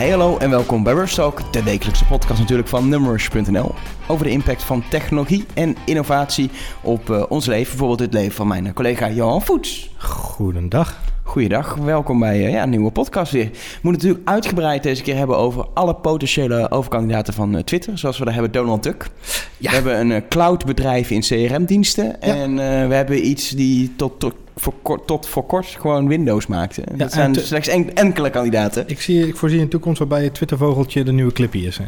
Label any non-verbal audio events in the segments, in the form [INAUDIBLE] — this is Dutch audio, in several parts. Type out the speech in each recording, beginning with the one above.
Hey hallo en welkom bij Rush Talk, de wekelijkse podcast natuurlijk van Numbers.nl over de impact van technologie en innovatie op uh, ons leven, bijvoorbeeld het leven van mijn collega Johan Voets. Goedendag. Goeiedag, welkom bij uh, ja, een nieuwe podcast weer. We moeten natuurlijk uitgebreid deze keer hebben over alle potentiële overkandidaten van uh, Twitter. Zoals we daar hebben Donald Duck. Ja. We hebben een cloudbedrijf in CRM-diensten. Ja. En we hebben iets die tot, tot, voor kort, tot voor kort gewoon Windows maakte. Ja, dat zijn slechts en, enkele kandidaten. Ik, zie, ik voorzie een toekomst waarbij het Twittervogeltje de nieuwe Clippy is. Ja.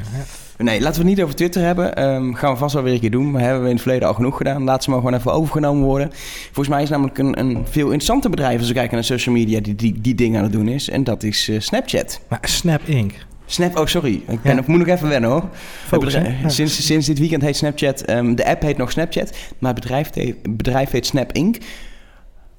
Nee, laten we het niet over Twitter hebben. Um, gaan we vast wel weer een keer doen. Maar hebben we in het verleden al genoeg gedaan. Laat ze maar gewoon even overgenomen worden. Volgens mij is namelijk een, een veel interessanter bedrijf... als we kijken naar social media die die, die dingen aan het doen is. En dat is uh, Snapchat. Maar Snap Inc., Snap, oh sorry, ik ben, ja. moet nog even wennen hoor. Focus, bedrijf, ja. sinds, sinds dit weekend heet Snapchat, um, de app heet nog Snapchat, maar het bedrijf, het bedrijf heet Snap Inc.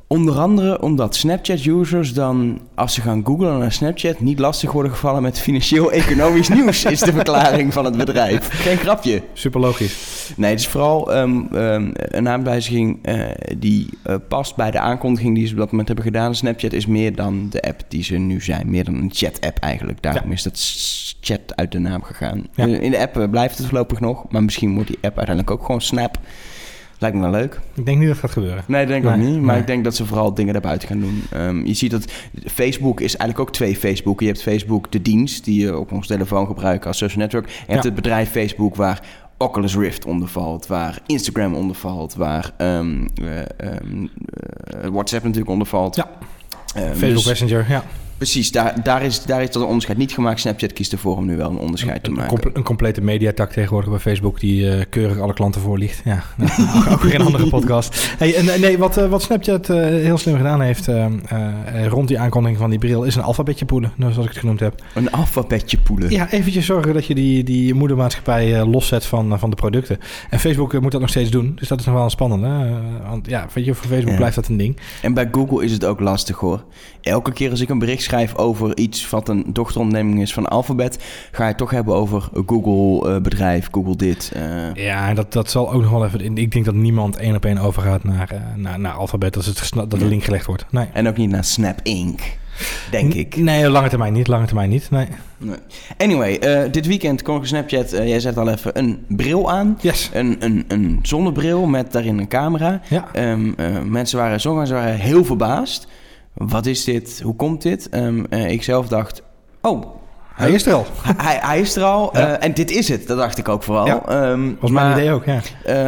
Onder andere omdat Snapchat-users dan, als ze gaan googlen naar Snapchat, niet lastig worden gevallen met financieel-economisch [LAUGHS] nieuws, is de verklaring van het bedrijf. Geen grapje. Super logisch. Nee, het is vooral um, um, een aanwijzing uh, die uh, past bij de aankondiging die ze op dat moment hebben gedaan. Snapchat is meer dan de app die ze nu zijn, meer dan een chat-app eigenlijk. Daarom ja. is dat chat uit de naam gegaan. Ja. In de app blijft het voorlopig nog, maar misschien wordt die app uiteindelijk ook gewoon Snap. Lijkt me wel leuk. Ik denk niet dat het gaat gebeuren. Nee, denk ik nee, ook niet. Maar nee. ik denk dat ze vooral dingen daarbuiten gaan doen. Um, je ziet dat Facebook is eigenlijk ook twee Facebook. Je hebt Facebook, de dienst, die je op ons telefoon gebruikt als social network. En je ja. hebt het bedrijf Facebook, waar Oculus Rift onder valt, waar Instagram onder valt, waar um, uh, um, uh, WhatsApp natuurlijk onder valt. Ja. Facebook dus, Messenger, ja. Precies, daar, daar, is, daar is dat een onderscheid niet gemaakt. Snapchat kiest ervoor om nu wel een onderscheid een, te maken. Een, een complete mediatak tegenwoordig bij Facebook die uh, keurig alle klanten voorliegt. Ja, [LAUGHS] nou, ook weer een andere podcast. Hey, en, nee, wat, uh, wat Snapchat uh, heel slim gedaan heeft rond die aankondiging van die bril is een alfabetje poelen, zoals ik het genoemd heb. Een alfabetje poelen? Ja, eventjes zorgen dat je die, die moedermaatschappij loszet van, van de producten. En Facebook moet dat nog steeds doen, dus dat is nog wel een spannende. want ja, weet je, voor Facebook ja. blijft dat een ding. En bij Google is het ook lastig hoor. Elke keer als ik een bericht schrijf over iets wat een dochteronderneming is van Alphabet, ga je het toch hebben over Google uh, bedrijf, Google dit. Uh. Ja, dat, dat zal ook nog wel even. Ik denk dat niemand één op één overgaat naar, uh, naar, naar Alphabet als het dat de link gelegd wordt. Nee. En ook niet naar Snap Inc. Denk ik. Nee, lange termijn niet. Lange termijn niet. Nee. nee. Anyway, uh, dit weekend kon ik Snapchat. Uh, jij zet al even een bril aan. Yes. Een, een, een zonnebril met daarin een camera. Ja. Um, uh, mensen waren, sommigen waren heel verbaasd wat is dit? Hoe komt dit? Um, ik zelf dacht, oh, hij is er al. Hij, hij is er al. Ja. Uh, en dit is het. Dat dacht ik ook vooral. Ja, um, was mijn idee ook, ja. Uh,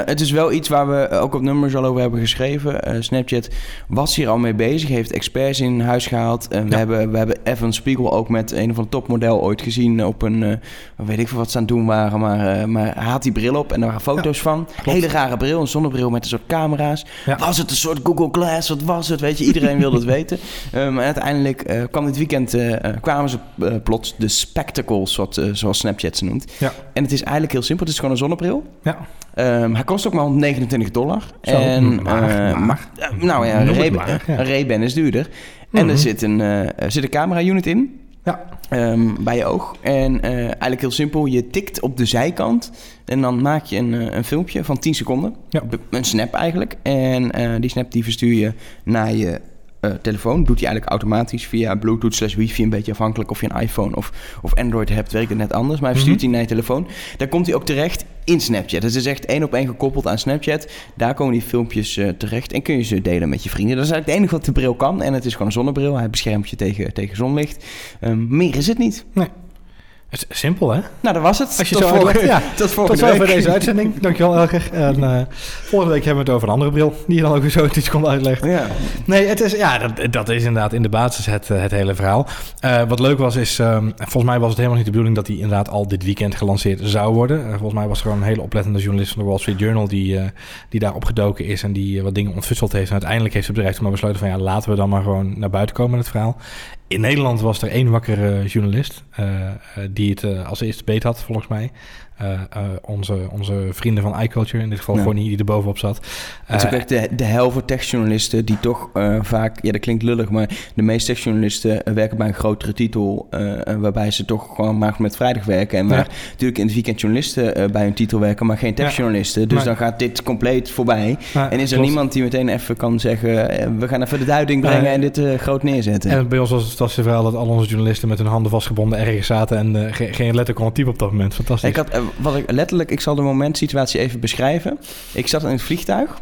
het is wel iets waar we ook op nummers al over hebben geschreven. Uh, Snapchat was hier al mee bezig. Heeft experts in huis gehaald. we, ja. hebben, we hebben Evan Spiegel ook met een of ander topmodel ooit gezien op een... weet ik veel wat ze aan het doen waren. Maar, maar hij had die bril op en er waren foto's van. Klopt. Hele rare bril. Een zonnebril met een soort camera's. Was het een soort Google Glass? Wat was het? Weet je, iedereen wilde het [LAUGHS] weten. Um, en uiteindelijk kwam dit weekend... kwamen ze plots de spectacles, wat, uh, zoals Snapchat ze noemt. Ja. En het is eigenlijk heel simpel. Het is gewoon een zonnebril. Ja. Um, hij kost ook maar 29 dollar. Zo, en, maar, uh, maar, nou ja, een Ray-Ban is duurder. En mm er zit een, er zit een camera-unit in. Ja. Um, bij je oog. En eigenlijk heel simpel. Je tikt op de zijkant. En dan maak je een, een filmpje van 10 seconden. Ja. Een snap eigenlijk. En die snap die verstuur je naar je uh, telefoon. Doet hij eigenlijk automatisch via Bluetooth slash wifi. Een beetje afhankelijk of je een iPhone of, of Android hebt, werkt het net anders. Maar hij verstuurt hij mm -hmm. naar je telefoon. Dan komt hij ook terecht in Snapchat. Dus het is echt één op één gekoppeld aan Snapchat. Daar komen die filmpjes uh, terecht en kun je ze delen met je vrienden. Dat is eigenlijk het enige wat de bril kan. En het is gewoon een zonnebril. Hij beschermt je tegen, tegen zonlicht. Um, meer is het niet. Nee. Simpel, hè? Nou, dat was het. Als je tot zo volgende, ja, tot volgende tot week. deze uitzending. Dankjewel, Elger. En uh, volgende week hebben we het over een andere bril. Die je dan ook weer zo [LAUGHS] iets kon uitleggen. Ja. Nee, het is, ja, dat, dat is inderdaad in de basis het, het hele verhaal. Uh, wat leuk was, is... Um, volgens mij was het helemaal niet de bedoeling... dat die inderdaad al dit weekend gelanceerd zou worden. Uh, volgens mij was er gewoon een hele oplettende journalist van de Wall Street Journal... die, die daar opgedoken is en die wat dingen ontfutseld heeft. En uiteindelijk heeft het bedrijf toen maar besloten van... ja, laten we dan maar gewoon naar buiten komen met het verhaal. In Nederland was er één wakkere journalist uh, die het uh, als eerste beet had, volgens mij. Eh, eh, onze, onze vrienden van iCulture, in dit geval Ja. gewoon die er bovenop zat. Het is ook echt de, de hel voor techjournalisten die toch eh, vaak, ja dat klinkt lullig, maar de meeste techjournalisten werken bij een grotere titel, waarbij ze toch gewoon maar met vrijdag werken. En Ja. waar natuurlijk in het weekend journalisten bij hun titel werken, maar geen techjournalisten. Dus dan gaat dit compleet voorbij. En is er klopt. niemand die meteen even kan zeggen, we gaan even de duiding brengen en dit groot neerzetten. En bij ons was het fantastische verhaal dat al onze journalisten met hun handen vastgebonden ergens zaten en ge- geen letter typen op dat moment. Fantastisch. Ik had, wat ik letterlijk, ik zal de momentsituatie even beschrijven. Ik zat in het vliegtuig.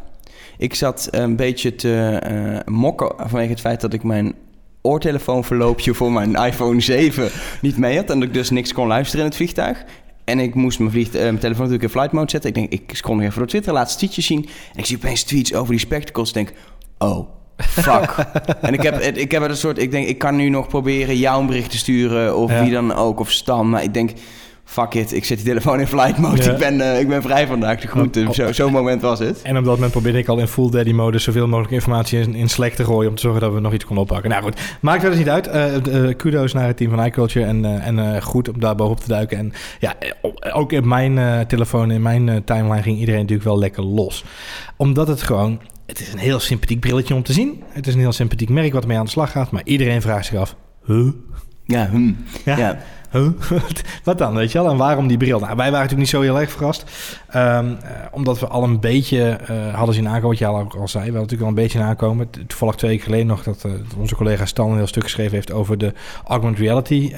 Ik zat een beetje te eh, mokken vanwege het feit dat ik mijn oortelefoonverloopje voor mijn iPhone 7 niet mee had. En dat ik dus niks kon luisteren in het vliegtuig. En ik moest mijn, vlieg, eh, mijn telefoon natuurlijk in flight mode zetten. Ik denk, ik scroll nog even door Twitter, laatste tweetjes zien. En ik zie opeens tweets over die spectacles. Ik denk, oh, fuck. [LAUGHS] en ik heb, ik heb een soort, ik denk, ik kan nu nog proberen jou een bericht te sturen. Of Ja. wie dan ook, of Stan. Maar ik denk, fuck it, ik zet die telefoon in flight mode. Ja. Ik, ben, eh, ik ben vrij vandaag, de. Oh. Zo- Zo'n moment was het. En op dat moment probeerde ik al in full daddy mode zoveel mogelijk informatie in, in Slack te gooien om te zorgen dat we nog iets konden oppakken. Nou goed, maakt verder niet uit. Eh, eh, kudos naar het team van iCulture en, en goed om daar bovenop te duiken. En ja, ook in mijn telefoon, in mijn timeline ging iedereen natuurlijk wel lekker los. Omdat het gewoon, het is een heel sympathiek brilletje om te zien. Het is een heel sympathiek merk wat ermee aan de slag gaat. Maar iedereen vraagt zich af, huh? Ja, hm. Ja. ja. Huh? [LAUGHS] Wat dan, weet je wel? En waarom die bril? Nou, wij waren natuurlijk niet zo heel erg verrast. Ehm, eh, omdat we al een beetje eh, hadden zien aankomen, wat je al, ook al zei. We hadden natuurlijk al een beetje aankomen. Toevallig twee weken geleden nog dat, eh, dat onze collega Stan een heel stuk geschreven heeft over de augmented reality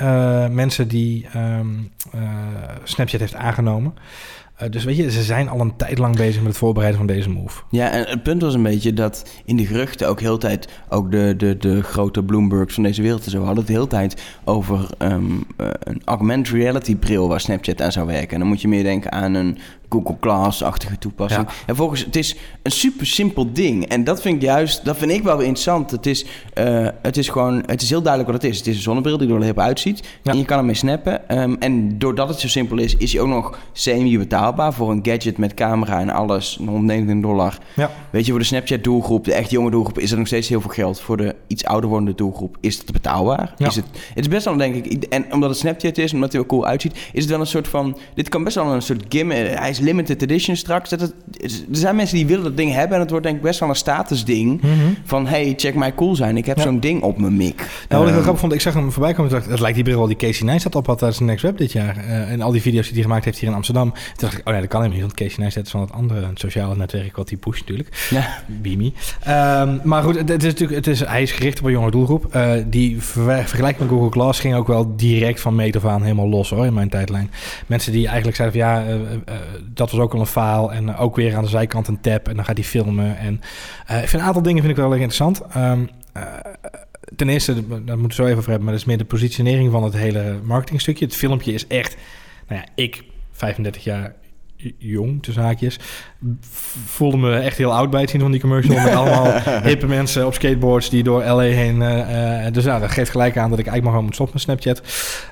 mensen die ehm, eh, Snapchat heeft aangenomen. Eh, dus weet je, ze zijn al een tijd lang bezig met het voorbereiden van deze move. Ja, en het punt was een beetje dat in de geruchten ook heel tijd... ook de, de, de grote Bloombergs van deze wereld en zo... hadden het de hele tijd over ehm, eh, een augmented reality bril... waar Snapchat aan zou werken. En dan moet je meer denken aan een Google Glass-achtige toepassing. Ja. En volgens, het is een super simpel ding. En dat vind ik juist, dat vind ik wel interessant. Het is, eh, het is gewoon, het is heel duidelijk wat het is. Het is een zonnebril die er heel uitziet. Ja. En je kan ermee snappen. Ehm, en doordat het zo simpel is, is hij ook nog semi-betaalbaar... voor een gadget met camera en alles, 119 dollar... Ja. Weet je, voor de Snapchat-doelgroep, de echt jonge doelgroep, is er nog steeds heel veel geld. Voor de iets ouder wordende doelgroep is het betaalbaar. Is het, het is best wel, denk ik, en omdat het Snapchat is, omdat hij er cool uitziet, is het wel een soort van, dit kan best wel een soort gimmick, hij is limited edition straks. Dat het, er zijn mensen die willen dat ding hebben en het wordt denk ik best wel een statusding. Van, hey, check mij cool zijn, ik heb Ja. zo'n ding op mijn mik. Nou, wat ik heel Ehm, grappig vond, ik zag hem voorbij komen. dacht Het lijkt die bril wel die Casey Neistat op had tijdens de Next Web dit jaar. Eh, en al die video's die hij gemaakt heeft hier in Amsterdam. Toen dacht ik, oh nee, dat kan helemaal niet. Want Casey Neistat is van het andere sociale netwerk wat hij pusht natuurlijk. Ja. Beamy. Ehm, maar goed, het, het is natuurlijk, het is, hij is gericht op een jonge doelgroep. Eh, die ver, vergelijking met Google Glass ging ook wel direct van meet af aan helemaal los hoor, in mijn tijdlijn. Mensen die eigenlijk zeiden van ja, eh, dat was ook al een faal. En ook weer aan de zijkant een tab. En dan gaat hij filmen. En eh, ik vind een aantal dingen vind ik wel erg interessant. Ehm, eh, ten eerste, daar moeten we zo even over hebben, maar dat is meer de positionering van het hele marketingstukje. Het filmpje is echt, nou ja, ik, 35 jaar jong, tussen haakjes, v- voelde me echt heel oud bij het zien van die commercial. Met allemaal [LAUGHS] hippe mensen op skateboards die door LA heen. eh, eh, dus nou, dat geeft gelijk aan dat ik eigenlijk maar gewoon moet stoppen met Snapchat.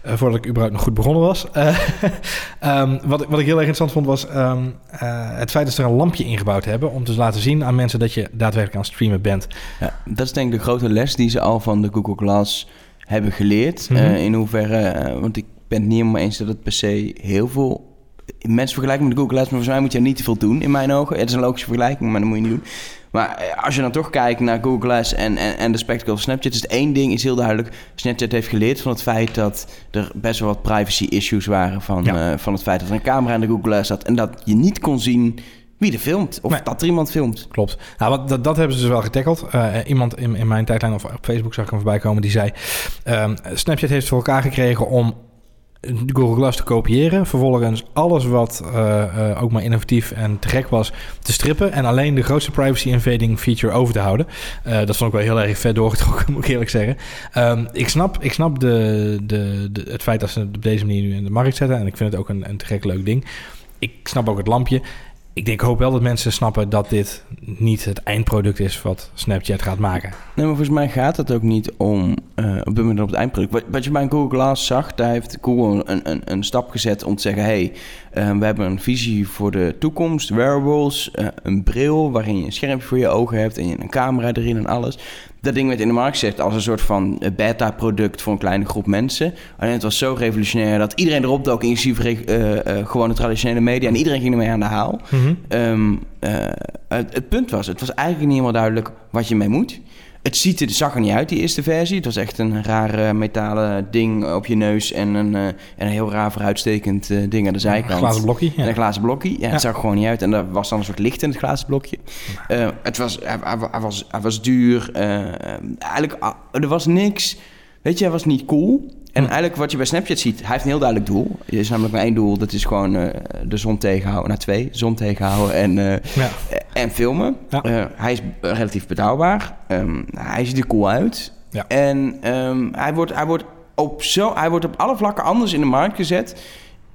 eh, voordat ik überhaupt nog goed begonnen was. Eh, [LAUGHS] ehm, wat, ik- wat ik heel erg interessant vond was ehm, eh, het feit dat ze er een lampje ingebouwd hebben. om te laten zien aan mensen dat je daadwerkelijk aan het streamen bent. Ja, dat is denk ik de grote les die ze al van de Google Glass hebben geleerd. Mhm. In hoeverre, want ik ben het niet helemaal eens dat het per se heel veel... Mensen vergelijken met de Google Glass, maar volgens mij moet je er niet te veel doen in mijn ogen. Het is een logische vergelijking, maar dat moet je niet doen. Maar eh, als je dan toch kijkt naar Google Glass en, en, en de spectacle van Snapchat... is het één ding is heel duidelijk. Snapchat heeft geleerd van het feit dat er best wel wat privacy issues waren... van, Ja. eh, van het feit dat er een camera in de Google Glass zat... en dat je niet kon zien wie er filmt of Nee. dat er iemand filmt. Klopt. Nou, wat, dat, dat hebben ze dus wel getackeld. Eh, iemand in, in mijn tijdlijn of op Facebook zag ik hem voorbij komen die zei... ehm, Snapchat heeft voor elkaar gekregen om Google Glass te kopiëren. Vervolgens alles wat eh, eh, ook maar innovatief en te gek was te strippen. En alleen de grootste privacy invading feature over te houden. Eh, dat vond ik wel heel erg vet doorgetrokken, [LAUGHS] moet ik eerlijk zeggen. Ehm, ik snap, ik snap de, de, de, het feit dat ze het op deze manier nu in de markt zetten. En ik vind het ook een, een te gek leuk ding. Ik snap ook het lampje. Ik denk, hoop wel dat mensen snappen dat dit niet het eindproduct is wat Snapchat gaat maken. Nee, maar volgens mij gaat het ook niet om eh, op op het eindproduct. Wat, wat je bij Google Glass zag, daar heeft Google een, een, een stap gezet om te zeggen... hey, eh, we hebben een visie voor de toekomst, wearables, eh, een bril waarin je een schermpje voor je ogen hebt... en je een camera erin en alles. Dat ding werd in de markt gezet als een soort van eh, beta-product voor een kleine groep mensen. Alleen het was zo revolutionair dat iedereen erop dook, inclusief uh, uh, gewoon de traditionele media. En iedereen ging ermee aan de haal. Mhm. Ehm, het, het, punt was, het was eigenlijk niet helemaal duidelijk wat je mee moet. Het ziet er, zag er niet uit, die eerste versie. Het was echt een raar metalen ding op je neus en een, en een heel raar vooruitstekend ding aan de zijkant. Een glazen blokje. En een glazen blokje. Ja, het zag er gewoon niet uit. En er was dan een soort licht in het glazen blokje. het was, hij, hij, was, hij was duur. eigenlijk, er was niks... Weet je, hij was niet cool. En Hm. eigenlijk wat je bij Snapchat ziet, hij heeft een heel duidelijk doel. Er is namelijk maar één doel, dat is gewoon uh, de zon tegenhouden. Nou, twee, zon tegenhouden en, uh, ja. en filmen. Ja. Uh, hij is relatief betrouwbaar. Um, hij ziet er cool uit. Ja. En um, hij, wordt, hij, wordt op zo, hij wordt op alle vlakken anders in de markt gezet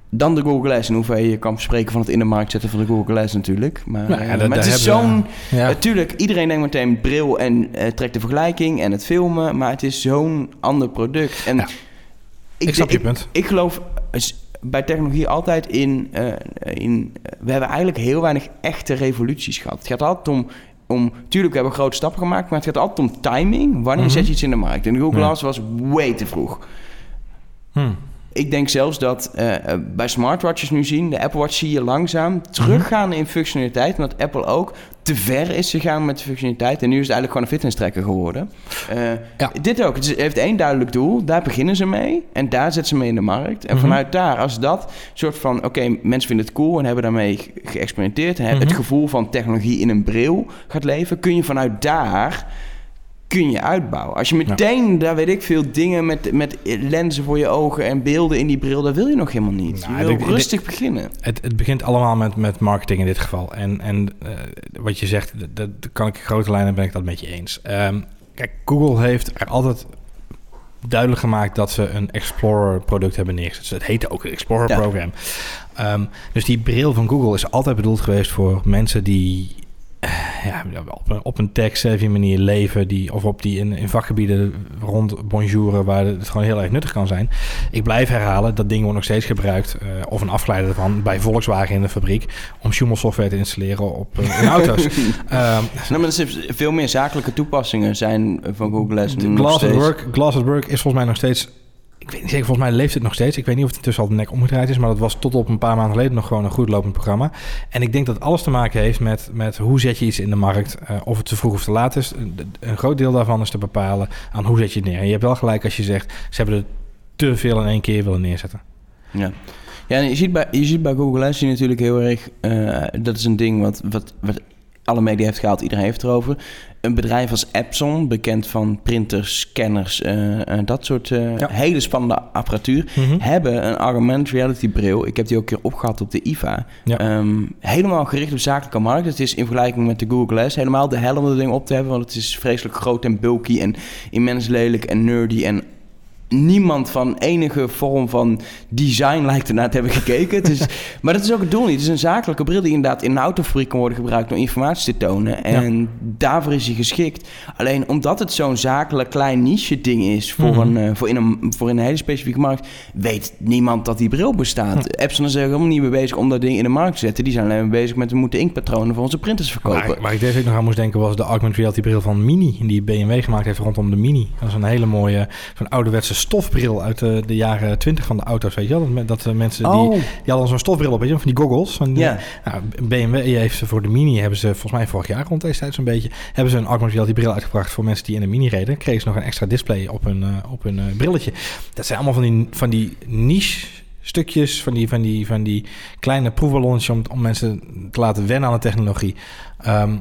dan de Google Glass. En hoeveel je kan spreken van het in de markt zetten van de Google Glass natuurlijk. Maar, Nou ja, dat- maar het is zo'n... ja. Natuurlijk, iedereen denkt meteen bril en eh, trekt de vergelijking en het filmen. Maar het is zo'n ander product. En Ja. Ik snap je ik, punt. ik geloof bij technologie altijd in, eh, in... We hebben eigenlijk heel weinig echte revoluties gehad. Het gaat altijd om... om tuurlijk, we hebben grote stappen gemaakt, maar het gaat altijd om timing. Wanneer Mhm. zet je iets in de markt? En de Google. Glass was way te vroeg. Hm. Ik denk zelfs dat eh, eh, bij smartwatches nu zien, de Apple Watch zie je langzaam teruggaan in functionaliteit. Omdat Apple ook te ver is gegaan met de functionaliteit. En nu is het eigenlijk gewoon een fitness tracker geworden. Eh, Ja. Dit ook. Het heeft één duidelijk doel. Daar beginnen ze mee. En daar zetten ze mee in de markt. En Mhm. vanuit daar, als dat soort van... Oké, mensen vinden het cool en hebben daarmee ge- geëxperimenteerd. En hebben Mhm. het gevoel van technologie in een bril gaat leven. Kun je vanuit daar kun je uitbouwen. Als je meteen, daar weet ik veel, dingen met, met lenzen voor je ogen en beelden in die bril, dat wil je nog helemaal niet. Nou, je wil ik rustig beginnen. Het, het begint allemaal met, met marketing in dit geval. En, en eh, wat je zegt, dat, kan ik in grote lijnen ben ik dat met je eens. Ehm, kijk, Google heeft er altijd duidelijk gemaakt dat ze een Explorer product hebben neergezet. Dus het heette ook een Explorer Ja. program. Ehm, dus die bril van Google is altijd bedoeld geweest voor mensen die ja, op, een, op een manier leven, die, of op die in, in vakgebieden rond bonjouren, waar het gewoon heel erg nuttig kan zijn. Ik blijf herhalen, dat ding wordt nog steeds gebruikt, eh, of een afgeleider ervan, bij Volkswagen in de fabriek, om Schumel software te installeren op eh, in auto's. [LAUGHS] Ehm, Nou, maar er zijn veel meer zakelijke toepassingen zijn van Google Glass. Glass at steeds. Work, Glass at Work is volgens mij nog steeds. Ik weet niet zeker, volgens mij leeft het nog steeds. Ik weet niet of het intussen al de nek omgedraaid is, maar dat was tot op een paar maanden geleden nog gewoon een goed lopend programma. En ik denk dat alles te maken heeft met, met hoe zet je iets in de markt, eh, of het te vroeg of te laat is. Een, groot deel daarvan is te bepalen aan hoe zet je het neer. En je hebt wel gelijk als je zegt, ze hebben er te veel in één keer willen neerzetten. Ja. Ja, je ziet bij, je ziet bij Google je natuurlijk heel erg... eh, dat is een ding wat, wat, wat alle media heeft gehaald. Iedereen heeft erover. Een bedrijf als Epson, bekend van printers, scanners... eh, dat soort eh, Ja. hele spannende apparatuur... hebben een augmented reality bril. Ik heb die ook een keer opgehad op de IFA. Ja. Ehm, helemaal gericht op zakelijke markt. Het is in vergelijking met de Google Glass helemaal de hel om dat ding op te hebben. Want het is vreselijk groot en bulky en immens lelijk en nerdy. En niemand van enige vorm van design lijkt ernaar te hebben gekeken. Het is, [LAUGHS] maar dat is ook het doel niet. Het is een zakelijke bril die inderdaad in een autofabriek kan worden gebruikt om informatie te tonen. En daarvoor is hij geschikt. Alleen omdat het zo'n zakelijk klein niche ding is voor, Mhm. een, eh, voor, in een, voor in een hele specifieke markt, weet niemand dat die bril bestaat. Epson is er helemaal niet mee bezig om dat ding in de markt te zetten. Die zijn alleen maar bezig met we moeten inkpatronen voor onze printers verkopen. Waar ik deze week nog aan moest denken was de augmented reality bril van Mini. Die BMW gemaakt heeft rondom de Mini. Dat is een hele mooie, zo'n ouderwetse stofbril uit de, de jaren 20 van de auto's. Weet je wel? Dat, dat eh, mensen die, Oh. die hadden zo'n stofbril op, weet je wel? Van die goggles. Van die- Ja. Nou, BMW heeft ze voor de Mini, hebben ze volgens mij vorig jaar rond deze tijd zo'n beetje, hebben ze een augmented reality bril uitgebracht voor mensen die in een Mini reden. Kregen ze nog een extra display op hun, eh, op hun eh, brilletje. Dat zijn allemaal van die, van die niche stukjes, van die, van die, van die kleine proefballonnetjes om, om mensen te laten wennen aan de technologie. Ehm,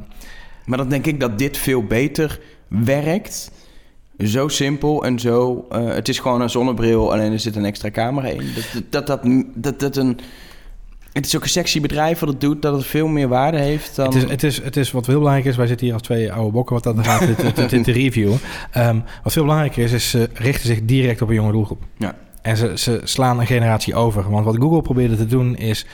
Maar dan denk ik dat dit veel beter werkt. Zo simpel en zo. eh, het is gewoon een zonnebril, alleen er zit een extra camera in. Dat dat, dat, dat, dat een. Het is ook een sexy bedrijf wat het doet, dat het veel meer waarde heeft dan. Het is, het, is, het is wat heel belangrijk is. Wij zitten hier als twee oude bokken wat dat gaat dit, dit, dit te reviewen. Ehm, wat veel belangrijker is, is ze richten zich direct op een jonge doelgroep. Ja. En ze, ze slaan een generatie over. Want wat Google probeerde te doen is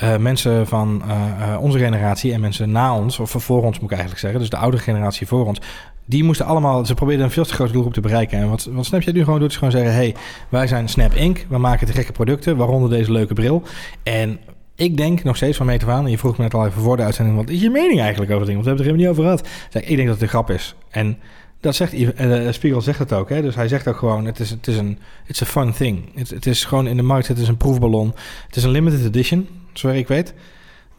eh, mensen van eh, eh, onze generatie en mensen na ons, of voor ons moet ik eigenlijk zeggen, dus de oudere generatie voor ons, die moesten allemaal, ze probeerden een veel te grote doelgroep te bereiken. En wat, wat Snapchat nu gewoon doet, is gewoon zeggen: hey, wij zijn Snap Inc., we maken te gekke producten, waaronder deze leuke bril. En ik denk nog steeds van meet af aan, en je vroeg me net al even voor de uitzending, wat is je mening eigenlijk over het ding? Want we hebben het er helemaal niet over gehad. Zeg, ik denk dat het een grap is. En Dat zegt Spiegel zegt het ook. Hè? Dus hij zegt ook gewoon: het is, het is een it's a fun thing. Het, het is gewoon in de markt. Het is een proefballon. Het is een limited edition, zover ik weet.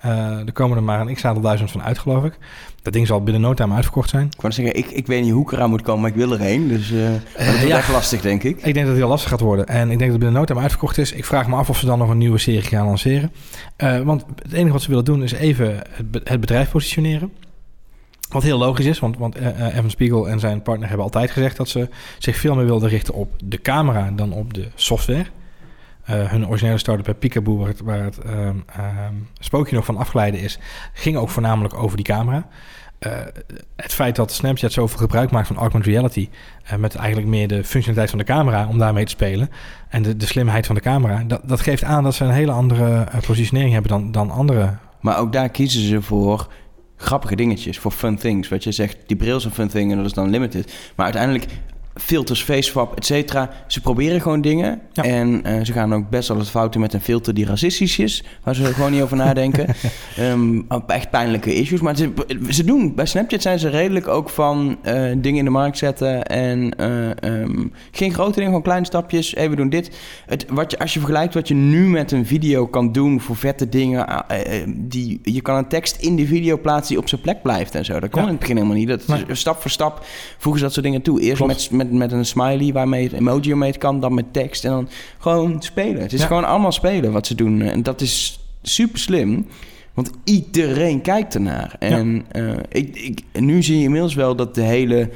Uh, er komen er maar een x aantal duizend van uit, geloof ik. Dat ding zal binnen no time uitverkocht zijn. Ik wou zeggen, ik, ik weet niet hoe ik eraan moet komen, maar ik wil er een. Dus uh, dat is ja, echt lastig, denk ik. Ik denk dat het heel lastig gaat worden. En ik denk dat het binnen no time uitverkocht is. Ik vraag me af of ze dan nog een nieuwe serie gaan lanceren. Uh, want het enige wat ze willen doen is even het bedrijf positioneren. Wat heel logisch is, want, want Evan Spiegel en zijn partner hebben altijd gezegd dat ze zich veel meer wilden richten op de camera dan op de software. Uh, hun originele start-up bij Peekaboo, waar het, waar het um, um, spookje nog van afgeleiden is, ging ook voornamelijk over die camera. Uh, het feit dat Snapchat zoveel gebruik maakt van augmented reality, uh, met eigenlijk meer de functionaliteit van de camera om daarmee te spelen en de, de slimheid van de camera, dat, dat geeft aan dat ze een hele andere positionering hebben dan, dan andere. Maar ook daar kiezen ze voor grappige dingetjes, voor fun things. Wat je zegt, die bril is een fun thing en dat is dan limited. Maar uiteindelijk filters, faceswap, et cetera. Ze proberen gewoon dingen. En uh, ze gaan ook best wel het fouten met een filter die racistisch is. Waar ze gewoon niet over nadenken. [LAUGHS] um, echt pijnlijke issues. Maar ze, ze doen, bij Snapchat zijn ze redelijk ook van uh, dingen in de markt zetten. En uh, um, geen grote dingen, gewoon kleine stapjes. Even doen dit. Het, wat je, als je vergelijkt wat je nu met een video kan doen voor vette dingen. die, je kan een tekst in de video plaatsen die op zijn plek blijft en zo. Dat kon ja. in het begin helemaal niet. Dat, nee. Stap voor stap voegen ze dat soort dingen toe. Eerst Klopt. met met, met een smiley waarmee het emoji mee kan, dan met tekst. En dan gewoon spelen. Het is gewoon allemaal spelen wat ze doen. En dat is super slim. Want iedereen kijkt ernaar. En ja. uh, ik, ik, nu zie je inmiddels wel dat de hele, in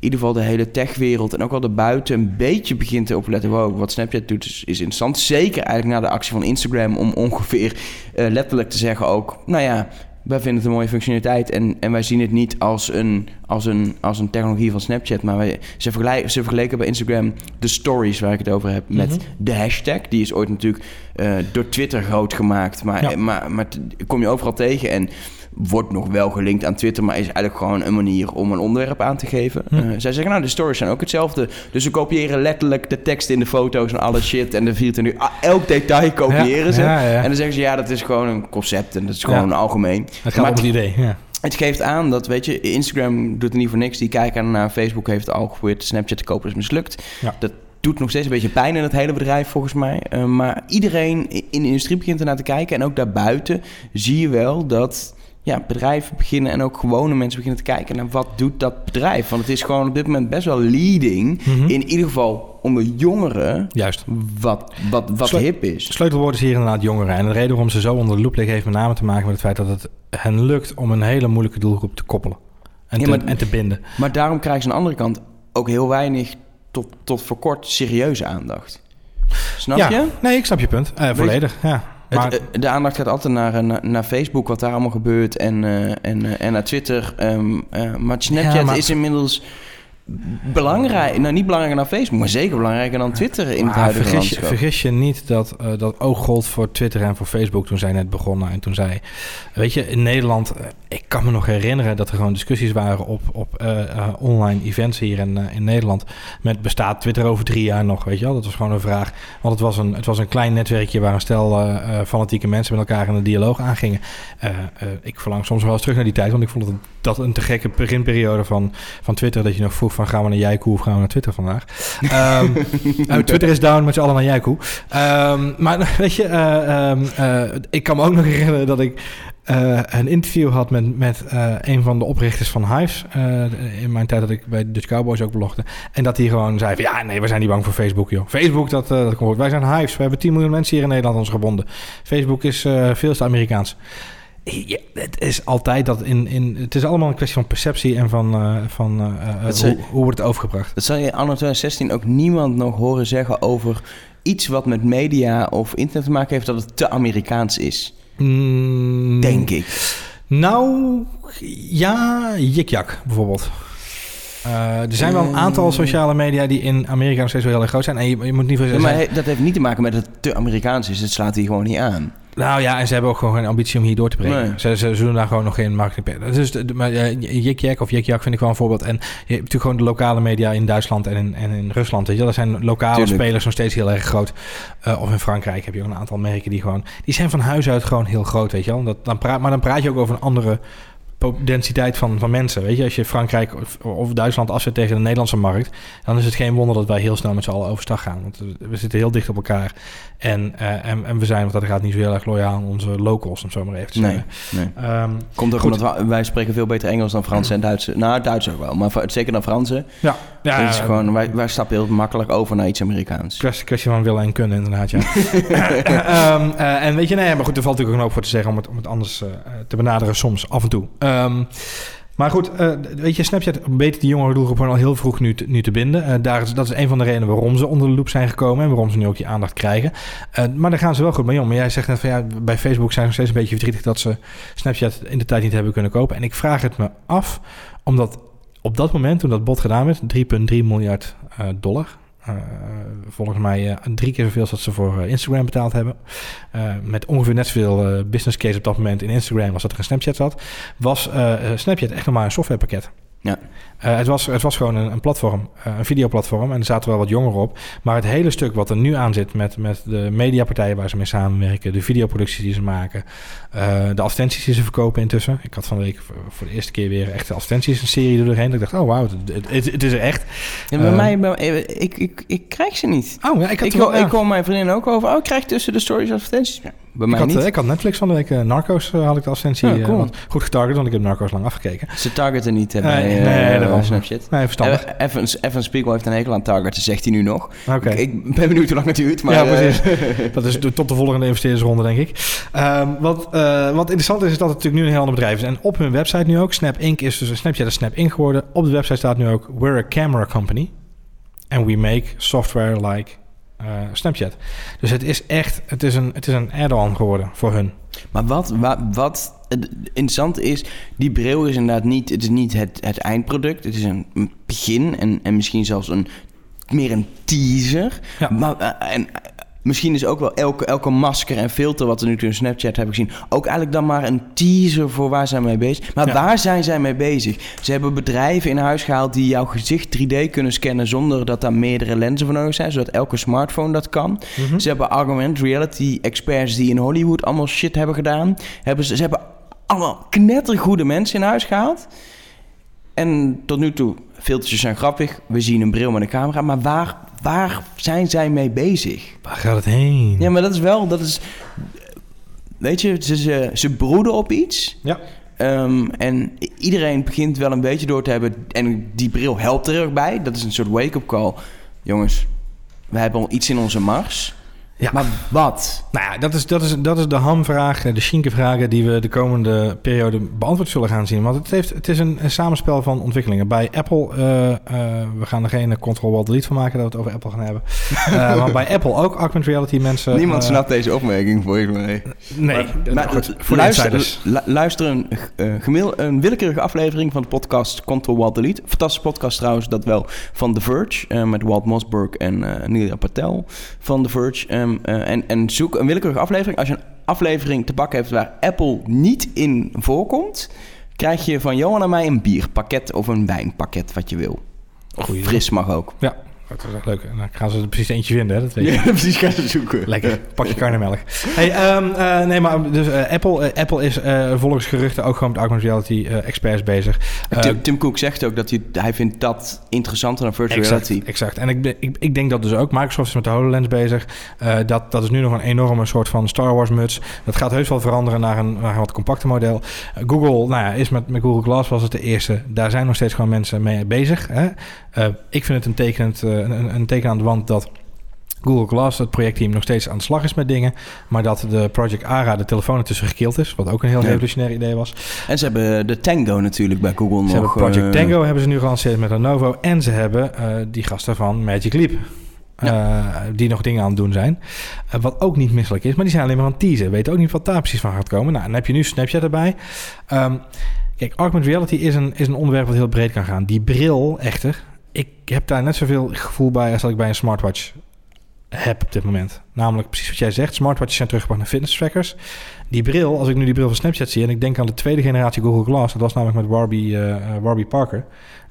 ieder geval de hele techwereld en ook al de buiten een beetje begint te opletten. Wow, wat Snapchat doet is, is interessant. Zeker eigenlijk na de actie van Instagram om ongeveer uh, letterlijk te zeggen ook, nou ja, wij vinden het een mooie functionaliteit en, en wij zien het niet als een, als, een, als een technologie van Snapchat. Maar wij, ze, vergelijken, ze vergeleken bij Instagram de stories waar ik het over heb met mm -hmm. de hashtag. Die is ooit natuurlijk uh, door Twitter groot gemaakt. Maar, ja. maar, maar kom je overal tegen. En wordt nog wel gelinkt aan Twitter, maar is eigenlijk gewoon een manier om een onderwerp aan te geven. Hm. Uh, zij zeggen, nou, de stories zijn ook hetzelfde. Dus ze kopiëren letterlijk de tekst in de foto's en alle shit en de 24 ah, elk detail kopiëren ja, ze. Ja, ja. En dan zeggen ze, ja, dat is gewoon een concept en dat is gewoon algemeen. Het gaat om het idee, ja. Het geeft aan dat, weet je, Instagram doet er niet voor niks. Die kijken naar Facebook heeft al geprobeerd Snapchat te kopen, is mislukt. Dat doet nog steeds een beetje pijn in het hele bedrijf, volgens mij. Uh, maar iedereen in de industrie begint ernaar te kijken. En ook daarbuiten zie je wel dat ja, bedrijven beginnen en ook gewone mensen beginnen te kijken naar wat doet dat bedrijf. Want het is gewoon op dit moment best wel leading. Mm -hmm. In ieder geval onder jongeren. Juist. Wat, wat, wat hip is. Sleutelwoord is hier inderdaad jongeren. En de reden waarom ze zo onder de loep liggen heeft met name te maken met het feit dat het hen lukt om een hele moeilijke doelgroep te koppelen. En, ja, te, maar, en te binden. Maar daarom krijgen ze aan de andere kant ook heel weinig tot, tot voor kort serieuze aandacht. Snap ja, je? Nee, ik snap je punt. Uh, volledig, ja. Maar... Het, de aandacht gaat altijd naar, naar, naar, Facebook, wat daar allemaal gebeurt, en, uh, en, en naar Twitter. Um, uh, maar Snapchat ja, maar... is inmiddels belangrijk, nou niet belangrijker dan Facebook, maar zeker belangrijker dan Twitter in het maar huidige vergis je, landschap. vergis je niet dat uh, dat ook gold voor Twitter en voor Facebook toen zij net begonnen. En toen zij, weet je, in Nederland, uh, ik kan me nog herinneren dat er gewoon discussies waren op, op uh, online events hier in, in Nederland. Met bestaat Twitter over drie jaar nog, weet je wel? Dat was gewoon een vraag. Want het was een, het was een klein netwerkje waar een stel fanatieke mensen met elkaar in een dialoog aangingen. ik verlang soms wel eens terug naar die tijd, want ik vond het dat een te gekke beginperiode van, van Twitter. Dat je nog vroeg van gaan we naar Jaiku of gaan we naar Twitter vandaag. um, [LAUGHS] uh, Twitter is down met z'n allen naar Jaiku. Um, maar [LAUGHS] weet je, uh, um, uh, ik kan me ook nog herinneren dat ik uh, een interview had met, met een van de oprichters van Hives. In mijn tijd dat ik bij Dutch Cowboys ook blogde. En dat hij gewoon zei van ja, nee, we zijn niet bang voor Facebook, joh. Facebook, dat, dat komt goed. Wij zijn Hives. We hebben 10 miljoen mensen hier in Nederland ons gebonden. Facebook is veel te Amerikaans. Ja, het is altijd dat in, in. Het is allemaal een kwestie van perceptie en van, uh, van uh, hoe, zei, hoe wordt het overgebracht. Dat zal je anno 2016 ook niemand nog horen zeggen over iets wat met media of internet te maken heeft, dat het te Amerikaans is. Mm, Denk ik. Nou, ja, Jikjak bijvoorbeeld. Uh, er zijn wel een aantal sociale media die in Amerika nog steeds wel heel erg groot zijn. En je, je moet niet ja, maar dat heeft niet te maken met dat het te Amerikaans is. Het slaat hier gewoon niet aan. Nou ja, en ze hebben ook gewoon geen ambitie om hier door te breken. Nee. Ze, ze, ze, doen daar gewoon nog geen marketing. Dus, maar uh, Jikjak of Jikjak vind ik wel een voorbeeld. En je hebt natuurlijk gewoon de lokale media in Duitsland en in, en in Rusland. Weet je? Dat zijn lokale Tuurlijk. spelers nog steeds heel erg groot. Uh, of in Frankrijk heb je ook een aantal merken die gewoon... Die zijn van huis uit gewoon heel groot, weet je wel. Dan praat, maar dan praat je ook over een andere densiteit van, van mensen. Weet je, als je Frankrijk of, of Duitsland afzet tegen de Nederlandse markt, dan is het geen wonder dat wij heel snel met z'n allen overstag gaan. Want we zitten heel dicht op elkaar. En, uh, en, en, we zijn, want dat gaat niet zo heel erg loyaal aan onze locals, om zo maar even te zeggen. Nee, nee. Um, Komt ook omdat wij, wij, spreken veel beter Engels dan Frans en Duits. Nou, Duits ook wel, maar zeker dan Fransen. Ja. ja het is gewoon, wij, wij stappen heel makkelijk over naar iets Amerikaans. Kwestie, kwestie van willen en kunnen, inderdaad, ja. um, [LAUGHS] uh, en weet je, nee, maar goed, er valt natuurlijk ook een hoop voor te zeggen om het, om het anders uh, te benaderen soms, af en toe. Um, maar goed, uh, weet je, Snapchat weet die jongere doelgroep gewoon al heel vroeg nu te, nu te binden. Uh, daar dat is een van de redenen waarom ze onder de loep zijn gekomen en waarom ze nu ook die aandacht krijgen. Uh, maar daar gaan ze wel goed mee om. Maar jij zegt net van ja, bij Facebook zijn ze nog steeds een beetje verdrietig dat ze Snapchat in de tijd niet hebben kunnen kopen. En ik vraag het me af, omdat op dat moment, toen dat bod gedaan werd, 3,3 miljard dollar, volgens mij uh, drie keer zoveel als ze voor uh, Instagram betaald hebben. met ongeveer net zoveel business case op dat moment in Instagram als dat er een Snapchat zat. Was Snapchat echt nog maar een softwarepakket. Ja. Uh, het, was, het was gewoon een, een platform, uh, een videoplatform. En er zaten wel wat jongeren op. Maar het hele stuk wat er nu aan zit met, met de mediapartijen waar ze mee samenwerken, de videoproducties die ze maken, uh, de advertenties die ze verkopen intussen. Ik had van de week voor de eerste keer weer echt de advertenties een serie doorheen. Dat ik dacht, oh wauw, het, het, het, is er echt. Bij mij, bij, ik, ik, ik krijg ze niet. Oh ja, ik had ik, wel, ik hoor mijn vriendin ook over. Oh, ik krijg tussen de stories advertenties. Ja, bij mij ik, had, niet. ik had Netflix van de week. Narcos had ik de advertentie. Ja, cool. goed getarget, want ik heb Narcos lang afgekeken. Ze targeten niet bij nee, uh, Snapchat. Nee, verstandig. Evans, Evans Spiegel heeft een hekel aan targeten, zegt hij nu nog. Oké. Ik, ik, ben benieuwd hoe lang het duurt. Maar, ja, precies. [LAUGHS] dat is tot de volgende investeerdersronde, denk ik. Um, wat, uh, wat interessant is, is dat het natuurlijk nu een heel ander bedrijf is. En op hun website nu ook, Snap Inc. is dus Snapchat is Snap Inc. geworden. Op de website staat nu ook, we're a camera company. And we make software like uh, Snapchat. Dus het is echt, het is een, het is een add-on geworden voor hun. Maar wat, wat, wat interessant is, die bril is inderdaad niet, het, is niet het, het eindproduct. Het is een begin en, en misschien zelfs een, meer een teaser. Ja. Maar, uh, en Misschien is ook wel elke, elke masker en filter wat we nu in Snapchat hebben gezien... ook eigenlijk dan maar een teaser voor waar zijn mee bezig. Maar waar zijn zij mee bezig? Ze hebben bedrijven in huis gehaald die jouw gezicht 3D kunnen scannen... zonder dat daar meerdere lenzen voor nodig zijn, zodat elke smartphone dat kan. Mhm. Ze hebben augmented reality experts die in Hollywood allemaal shit hebben gedaan. Hebben ze, ze hebben allemaal knettergoede mensen in huis gehaald... En tot nu toe, filtertjes zijn grappig. We zien een bril met een camera. Maar waar, waar zijn zij mee bezig? Waar gaat het heen? Ja, maar dat is wel... Dat is, weet je, ze, ze, ze broeden op iets. Ja. Um, en iedereen begint wel een beetje door te hebben. En die bril helpt er ook bij. Dat is een soort wake-up call. Jongens, we hebben al iets in onze mars. Ja. Maar wat? Nou ja, dat is, dat is, dat is de hamvraag, de Schinke-vragen die we de komende periode beantwoord zullen gaan zien. Want het, heeft, het is een, een samenspel van ontwikkelingen. Bij Apple, uh, uh, we gaan er geen Control-Alt-Delete van maken dat we het over Apple gaan hebben. Uh, [LAUGHS] maar bij Apple ook augmented reality mensen... Niemand snapt deze opmerking, volgens mij. Nee, maar, maar, goed, voor luister, luister een, een willekeurige aflevering van de podcast Control-Alt-Delete. Fantastische podcast trouwens, dat wel, van The Verge. met Walt Mossberg en Neil Patel van The Verge. Ehm, eh, en, en zoek een willekeurige aflevering. Als je een aflevering te pakken hebt waar Apple niet in voorkomt, krijg je van Johan en mij een bierpakket of een wijnpakket, wat je wil. Of fris mag ook. Ja, dat is leuk. En dan gaan ze er precies eentje vinden, hè? Dat weet je. Ja, [LAUGHS] precies gaan ze zoeken. Lekker, pak je karnemelk. Hey, um, uh, nee, maar dus uh, Apple, uh, Apple is volgens geruchten ook gewoon met augmented reality experts bezig. Tim, Tim, Cook zegt ook dat hij, hij vindt dat interessanter dan virtual exact, reality. Exact. En ik, ik, ik denk dat dus ook. Microsoft is met de HoloLens bezig. dat, dat is nu nog een enorme soort van Star Wars muts. Dat gaat heus wel veranderen naar een, naar een wat compacter model. Google, nou ja, is met, met Google Glass was het de eerste. Daar zijn nog steeds gewoon mensen mee bezig. Hè? ik vind het een tekenend een, een teken aan de wand dat Google Glass, het projectteam, nog steeds aan de slag is met dingen. Maar dat de Project ARA, de telefoon ertussen gekild is. Wat ook een heel ja. revolutionair idee was. En ze hebben de Tango natuurlijk bij Google ze nog. Hebben Project uh, Tango hebben ze nu gelanceerd met Lenovo. En ze hebben uh, die gasten van Magic Leap. Ja. Uh, die nog dingen aan het doen zijn. Uh, wat ook niet misselijk is, maar die zijn alleen maar aan het teasen. Weten ook niet wat daar precies van gaat komen. Nou, dan heb je nu Snapchat erbij. Um, kijk, augmented reality is een, is een onderwerp wat heel breed kan gaan. Die bril echter, ik heb daar net zoveel gevoel bij als dat ik bij een smartwatch heb op dit moment. Namelijk precies wat jij zegt. Smartwatches zijn teruggebracht naar fitness trackers. Die bril, als ik nu die bril van Snapchat zie... en ik denk aan de tweede generatie Google Glass... dat was namelijk met Warby, uh, Parker...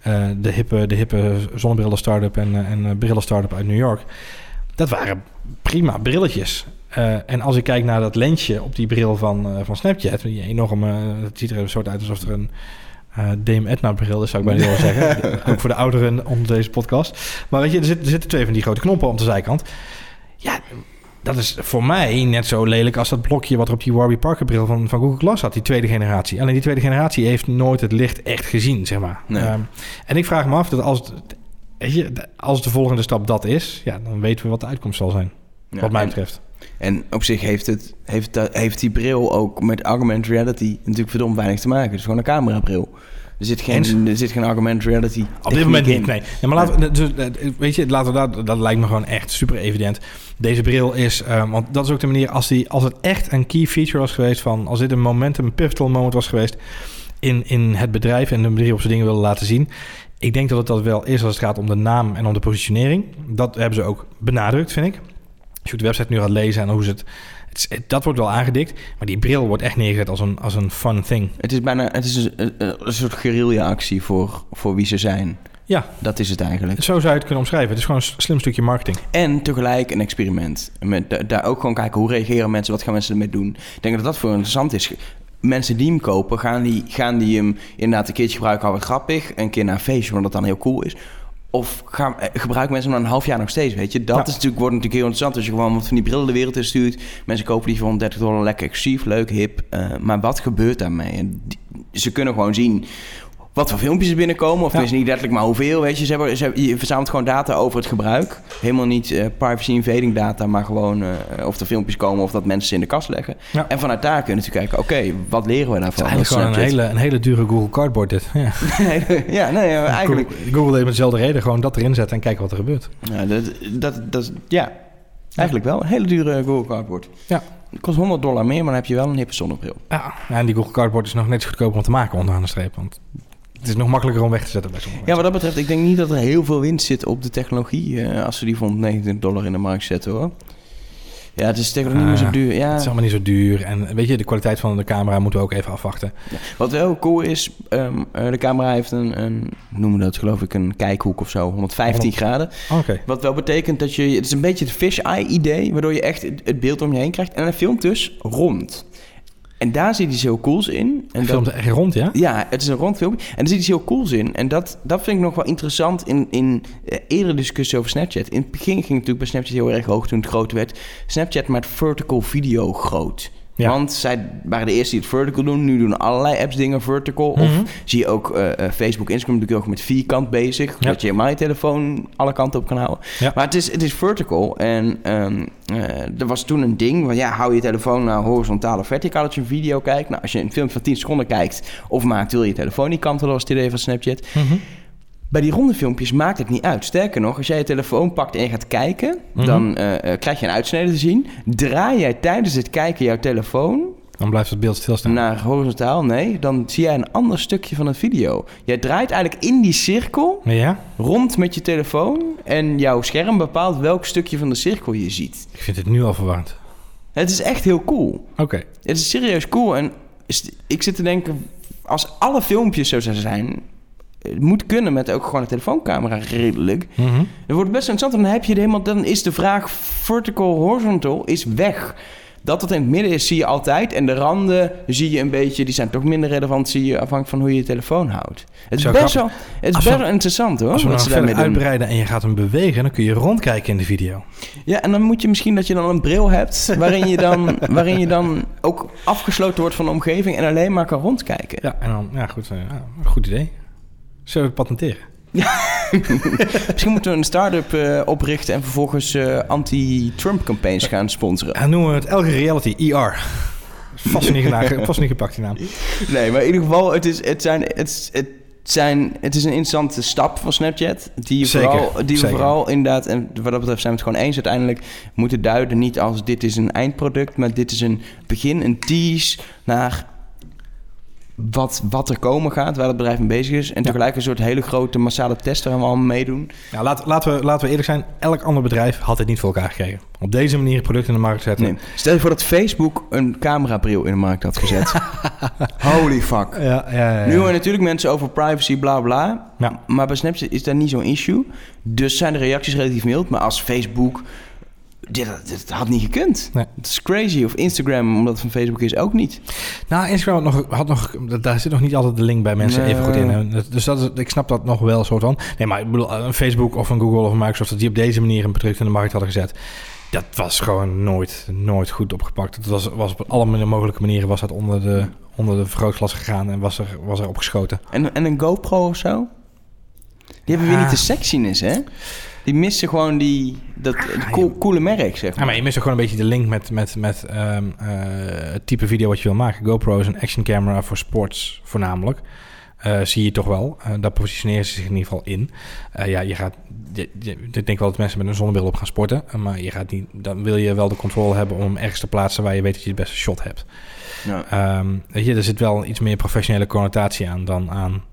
Uh, de hippe, de hippe zonnebrillen startup en, en brillen startup uit New York. Dat waren prima brilletjes. Eh, en als ik kijk naar dat lensje op die bril van, eh, van Snapchat, die enorme, het ziet er een soort uit alsof er een uh, Dame Edna bril is, zou ik bijna willen zeggen. [LAUGHS] Ook voor de ouderen onder deze podcast. Maar weet je, er, zit, er zitten twee van die grote knoppen op de zijkant. Ja, dat is voor mij net zo lelijk als dat blokje wat er op die Warby Parker bril van, van Google Glass had, die tweede generatie. Alleen die tweede generatie heeft nooit het licht echt gezien, zeg maar. Nee. Um, en ik vraag me af dat als, weet je, als de volgende stap dat is, ja, dan weten we wat de uitkomst zal zijn. Ja, wat mij en- betreft. En op zich heeft, het, heeft, dat- heeft die bril ook met augmented reality natuurlijk verdomd weinig te maken. Het is gewoon een camerabril. Er zit geen, er zit geen augmented reality Op dit moment niet, nee. Maar laten we, dus, eh, weet je, laten we dat, dat lijkt me gewoon echt super evident. Deze bril is, eh, want dat is ook de manier als, die, als het echt een key feature was geweest van, als dit een momentum, een pivotal moment was geweest in, in het bedrijf en de manier waarop ze dingen willen laten zien. Ik denk dat het dat wel is als het gaat om de naam en om de positionering. Dat hebben ze ook benadrukt, vind ik. Als je op de website nu gaat lezen en hoe ze het, het dat wordt wel aangedikt. Maar die bril wordt echt neergezet als een, als een fun thing. Het is bijna het is een, soort guerrilla-actie voor, voor wie ze zijn. Ja, Dat is het eigenlijk. zo zou je het kunnen omschrijven. Het is gewoon een slim stukje marketing. En tegelijk een experiment. Met, da- daar ook gewoon kijken hoe reageren mensen, wat gaan mensen ermee doen. Ik denk dat dat voor interessant is. Mensen die hem kopen, gaan die, gaan die hem inderdaad een keertje gebruiken, al wat grappig. Een keer naar een feestje, omdat dat dan heel cool is. Of gaan, eh, gebruiken mensen hem na een half jaar nog steeds, weet je? Dat Ja. is natuurlijk, wordt natuurlijk heel interessant als je gewoon wat van die brillen de wereld in stuurt. Mensen kopen die voor 130 dollar lekker exclusief, leuk, hip. Eh, maar wat gebeurt daarmee? Die- ze kunnen gewoon zien wat voor filmpjes er binnenkomen. Of Ja. het is niet letterlijk maar hoeveel, weet je. Ze hebben, ze hebben- je verzamelt gewoon data over het gebruik. Helemaal niet eh, privacy invading data, maar gewoon eh, of er filmpjes komen of dat mensen ze in de kast leggen. Ja. En vanuit daar kun je natuurlijk kijken, oké, wat leren we Het is daarvan? eigenlijk gewoon een hele, een hele dure Google Cardboard dit. Ja. [LAUGHS] ja, nee, ja, eigenlijk... Google, Google deed met dezelfde reden. Gewoon dat erin zetten en kijken wat er gebeurt. Ja, dat, dat, dat, ja, eigenlijk wel. Een hele dure Google Cardboard. Ja. Het kost 100 dollar meer, maar dan heb je wel een hippe zonnebril. Ja. en die Google Cardboard is nog net zo goedkoper om te maken onderaan de streep. Want het is nog makkelijker om weg te zetten bij sommige Ja, wat dat betreft, ik denk niet dat er heel veel winst zit op de technologie... eh, als ze die voor 129 dollar in de markt zetten, hoor. Ja, het is tegenwoordig niet meer zo Ah, duur. Ja. Het is allemaal niet zo duur. En weet je, de kwaliteit van de camera moeten we ook even afwachten. Wat wel cool is, ehm, eh, de camera heeft een, een, noemen we dat geloof ik, een kijkhoek of zo, 115 100. graden. Oké. Wat wel betekent dat je, het is een beetje het fish-eye idee, waardoor je echt het, het beeld om je heen krijgt. En hij filmt dus rond. En daar zit iets heel cools in. En filmt echt rond, ja? ja, het is een rond filmpje. En er zit iets heel cools in. En dat, dat vind ik nog wel interessant in, in eh, eerdere discussie over Snapchat. In het begin ging het natuurlijk bij Snapchat heel erg hoog toen het groot werd. Snapchat maakt vertical video groot. Ja. Want zij waren de eerste die het vertical doen. Nu doen allerlei apps dingen vertical. Of Mhm. zie je ook eh, Facebook, Instagram natuurlijk ook met vierkant bezig. Ja. Dat je helemaal je telefoon alle kanten op kan houden. Ja. Maar het is, het is vertical. En eh, er was toen een ding van ja, hou je telefoon nou horizontaal of verticaal als je een video kijkt. Nou, als je een film van 10 seconden kijkt of maakt, wil je telefoon niet kantelen, was het idee van Snapchat. Mhm. Bij die ronde filmpjes maakt het niet uit. Sterker nog, als jij je telefoon pakt en je gaat kijken, Mhm. dan eh, eh, krijg je een uitsnede te zien. Draai jij tijdens het kijken jouw telefoon Dan blijft het beeld stilstaan. naar horizontaal, nee, dan zie jij een ander stukje van het video. Jij draait eigenlijk in die cirkel Ja? rond met je telefoon en jouw scherm bepaalt welk stukje van de cirkel je ziet. Ik vind het nu al verwarrend. Het is echt heel cool. Oké. Het is serieus cool en ik zit te denken, als alle filmpjes zo zouden zijn, het moet kunnen met ook gewoon een telefooncamera redelijk. Mhm. Dan wordt het best interessant dan heb je het helemaal, dan is de vraag vertical horizontal is weg. Dat het in het midden is, zie je altijd. En de randen zie je een beetje, die zijn toch minder relevant, zie je afhankelijk van hoe je je telefoon houdt. Het is Zo best wel, het is best we- wel interessant hoor, Als we wat nou ze verder uitbreiden en je gaat hem bewegen, dan kun je rondkijken in de video. Ja, en dan moet je misschien dat je dan een bril hebt [LAUGHS] waarin je dan, waarin je dan ook afgesloten wordt van de omgeving en alleen maar kan rondkijken. Ja, en dan, ja, goed, eh, ja, goed idee. Zullen we patenteren? [LAUGHS] Misschien moeten we een start-up eh, oprichten en vervolgens eh, anti-Trump campagnes gaan sponsoren. En noemen we het elke reality ER. Vast niet, gena- [LAUGHS] vast niet gepakt die naam. Nee, maar in ieder geval, het is, het zijn, het, het zijn, het is een interessante stap van Snapchat. Die, je Zeker, vooral, die we vooral inderdaad, en wat dat betreft zijn we het gewoon eens uiteindelijk, moeten duiden niet als dit is een eindproduct, maar dit is een begin, een tease naar wat, wat er komen gaat, waar het bedrijf mee bezig is. En tegelijk een soort hele grote massale test waar we allemaal meedoen. Ja, laat, laten, we, laten we eerlijk zijn. Elk ander bedrijf had dit niet voor elkaar gekregen. Op deze manier producten in de markt zetten. Nee. Stel je voor dat Facebook een camerabril in de markt had gezet. [LAUGHS] Holy fuck. Ja, ja. Nu hoor je natuurlijk mensen over privacy, bla bla. Ja. Maar bij Snapchat is dat niet zo'n issue. Dus zijn de reacties relatief mild. Maar als Facebook dit, dit had niet gekund. Nee. Het is crazy. Of Instagram, omdat het van Facebook is, ook niet. Nou, Instagram had nog, had nog, daar zit nog niet altijd de link bij mensen Nee. even goed in. Dus dat is, ik snap dat nog wel soort van. Nee, maar ik bedoel, een Facebook of een Google of een Microsoft... dat die op deze manier een product in de markt hadden gezet... dat was gewoon nooit, nooit goed opgepakt. Het was, was op alle mogelijke manieren was dat onder de, onder de vergrootglas gegaan... en was er, was er opgeschoten. En, en een GoPro of zo? Die hebben weer niet de sexiness, hè? Die missen gewoon die, dat cool- coole merk, zeg Ja, maar. maar je mist ook gewoon een beetje de link met, met, met ehm, eh, het type video wat je wil maken. GoPro is een action camera voor sports voornamelijk. Eh, zie je toch wel. Eh, daar positioneren ze zich in ieder geval in. Eh, ja, je gaat... Je, je- ik denk wel dat mensen met een zonnebril op gaan sporten. maar je gaat niet... Dan wil je wel de controle hebben om hem ergens te plaatsen... waar je weet dat je het beste shot hebt. Ja. Ehm, weet je, er zit wel iets meer professionele connotatie aan dan aan...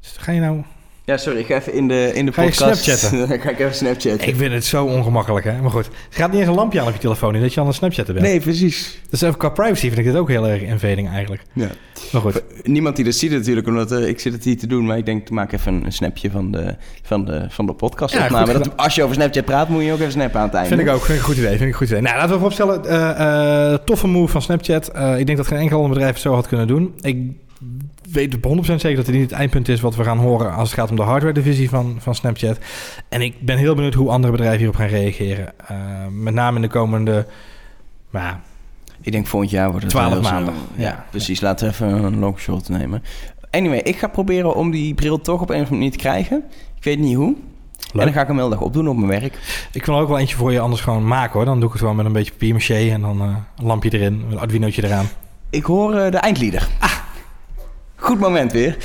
Ga je nou... Ja, sorry, ik ga even in de, in de Ga je podcast... Snapchatten? [LAUGHS] Dan ga ik even Snapchatten. Ik vind het zo ongemakkelijk, hè? Maar goed. Er gaat niet eens een lampje aan op je telefoon... in dat je aan het snapchatten bent. Nee, precies. Dus even qua privacy vind ik dit ook heel erg invading eigenlijk. Ja. Maar goed. Niemand die dat ziet natuurlijk, omdat eh, ik zit het hier te doen. Maar ik denk, maak even een, snapje van de, van de, van de podcast. Ja, opname. dat, als je over Snapchat praat, moet je ook even snappen aan het einde. Vind ik ook. Vind ik een goed idee. Vind ik een goed idee. Nou, laten we vooropstellen. eh eh toffe move van Snapchat. Ik denk dat geen enkel ander bedrijf het zo had kunnen doen. Ik weet op 100% zeker dat dit niet het eindpunt is wat we gaan horen als het gaat om de hardware divisie van, van Snapchat. En ik ben heel benieuwd hoe andere bedrijven hierop gaan reageren. Eh, met name in de komende... Nou, ja, Ik denk volgend jaar wordt het 12 wel heel maanden. Ja, Ja. precies. Laten we even een longshot nemen. Anyway, ik ga proberen om die bril toch op een of andere manier te krijgen. Ik weet niet hoe. En dan ga ik hem heel dag opdoen op mijn werk. Ik kan er ook wel eentje voor je anders gewoon maken hoor. Dan doe ik het gewoon met een beetje papier en dan eh, een lampje erin, een Arduinootje eraan. Ik hoor eh, de eindlieder. Ah, goed moment weer.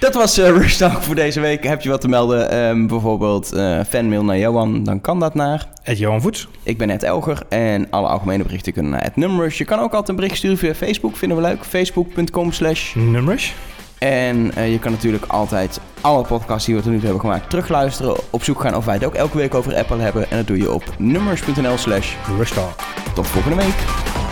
Dat was eh Rush Talk voor deze week. Heb je wat te melden? Ehm, bijvoorbeeld eh, fanmail naar Johan, dan kan dat naar. Ed Johan Voets. Ik ben Ed Elger en alle algemene berichten kunnen naar het Numrush. Je kan ook altijd een bericht sturen via Facebook, vinden we leuk. Facebook.com slash. Nummers. En eh, je kan natuurlijk altijd alle podcasts die we tot nu toe hebben gemaakt terugluisteren. Op zoek gaan of wij het ook elke week over Apple hebben. En dat doe je op nummers.nl slash. Tot volgende week.